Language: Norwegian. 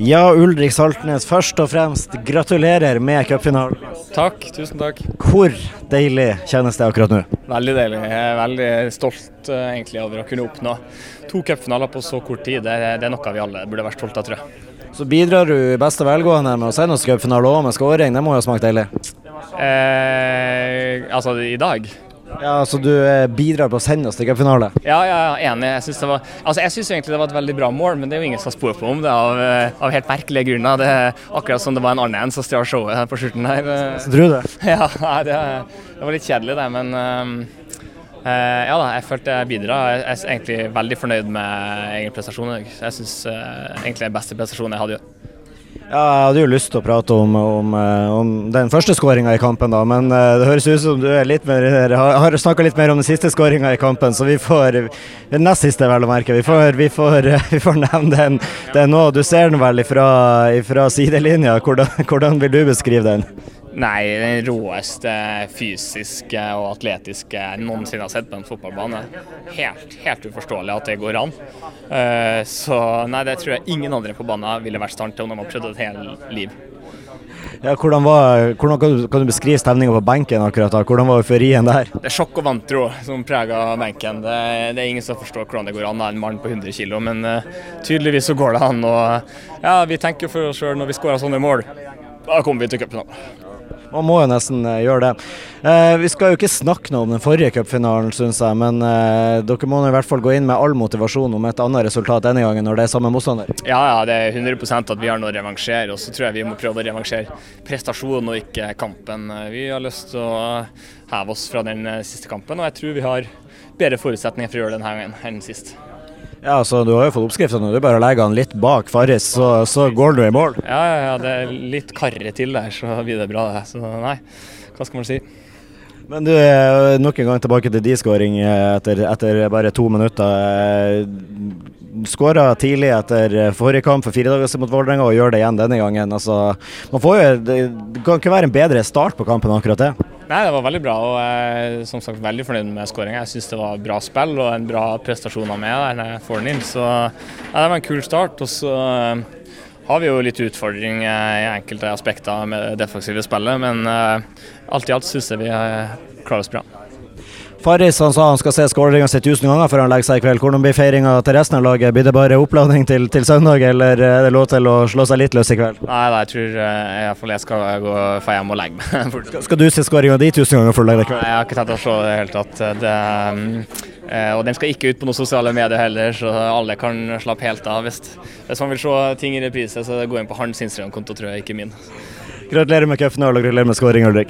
Ja, Ulrik Saltnes, først og fremst gratulerer med cupfinalen. Takk, tusen takk. Hvor deilig kjennes det akkurat nå? Veldig deilig. Jeg er veldig stolt uh, egentlig over å kunne oppnå to cupfinaler på så kort tid. Det, det, er noe vi alle burde vært stolte av, tror jeg. Så bidrar du i beste velgående med å sende oss cupfinale òg med skåring, det må jo ha smakt deilig? Eh, altså i dag? Ja, Så du eh, bidrar på å sende oss til cupfinale? Ja, ja, enig. Jeg syns altså, egentlig det var et veldig bra mål, men det er jo ingen som har spurt på om det av, eh, av helt merkelige grunner. Det er akkurat som det var en annen som stjal showet på slutten her. Så tror du det? Ja, det, det, var litt kjedelig, det. Men um, uh, ja da, jeg følte jeg bidra. Jeg er egentlig veldig fornøyd med egen prestasjon. Jeg syns uh, egentlig det er beste prestasjonen jeg hadde. Ja, jeg hadde jo lyst til å prate om, om, eh, om den første skåringa i kampen, da, men uh, det høres ut som du er litt mer, har snakka litt mer om den siste skåringa i kampen, så vi får nest siste, vel å merke. Vi får, vi får, vi får nevne den, den nå. Du ser den vel fra, ifra sidelinja. Hvordan, hvordan vil du beskrive den? Nei, den råeste fysiske og atletiske jeg noensinne har sett på en fotballbane. Helt, helt uforståelig at det går an. Uh, så nei, det tror jeg ingen andre på banen ville vært i stand til om de har prøvd et helt liv. Ja, hvordan, var, hvordan kan, du, kan, du, beskrive stemninga på benken akkurat da? Hvordan var euforien der? Det er sjokk og vantro som preger benken. Det, det, er ingen som forstår hvordan det går an. En mann på 100 kg, men uh, tydeligvis så går det an. Og, ja, vi tenker for oss sjøl når vi skårer sånne mål. Da kommer vi til cupfinalen. Man må jo nesten uh, gjøre det. Uh, vi skal jo ikke snakke noe om den forrige cupfinalen, syns jeg, men uh, dere må i hvert fall gå inn med all motivasjon om et annet resultat denne gangen, når det er samme motstander. Ja, ja, det er 100% at vi har noe å revansjere. Og så tror jeg vi må prøve å revansjere prestasjonen og ikke kampen. Vi har lyst til å heve oss fra den siste kampen, og jeg tror vi har bedre forutsetninger for å gjøre det denne gangen enn sist. Ja, så Du har jo fått oppskriftene. Du bare legger den litt bak Farris, så, så, går du i mål. Ja, ja, ja, det er litt karre til der, så blir det bra. det. Så nei, hva skal man si. Men du, er nok en gang tilbake til de skåring etter, etter, bare to minutter. Skåra tidlig etter forrige kamp for fire dager siden mot Vålerenga og gjør det igjen denne gangen. Altså, man får jo, det kan ikke være en bedre start på kampen akkurat det. Nei, Det var veldig bra, og jeg er som sagt veldig fornøyd med skåringa. Jeg syns det var bra spill og en bra prestasjon av meg der når jeg får den inn. Så ja, det var en kul start. Og så uh, har vi jo litt utfordring i enkelte aspekter med det defensive spillet, men uh, alt i alt syns jeg vi klarer oss bra. Farris han sa han skal se skåringa si tusen ganger før han legger seg i kveld. Hvordan blir feiringa til resten av laget? Blir det bare oppladning til, til, søndag, eller er det lov til å slå seg litt løs i kveld? Nei, nei jeg tror iallfall jeg, skal gå for hjem og legge meg. skal, skal, du se skåringa di tusen ganger før du legger deg i kveld? Nei, jeg har ikke tenkt å se det i det hele tatt. Det, um, uh, og den skal ikke ut på noen sosiale medier heller, så alle kan slappe helt av. Hvis, hvis man vil se ting i reprise, så gå inn på hans Instagram-konto, tror jeg, ikke min. Gratulerer med cupfinalen og gratulerer med skåring, Ulrik.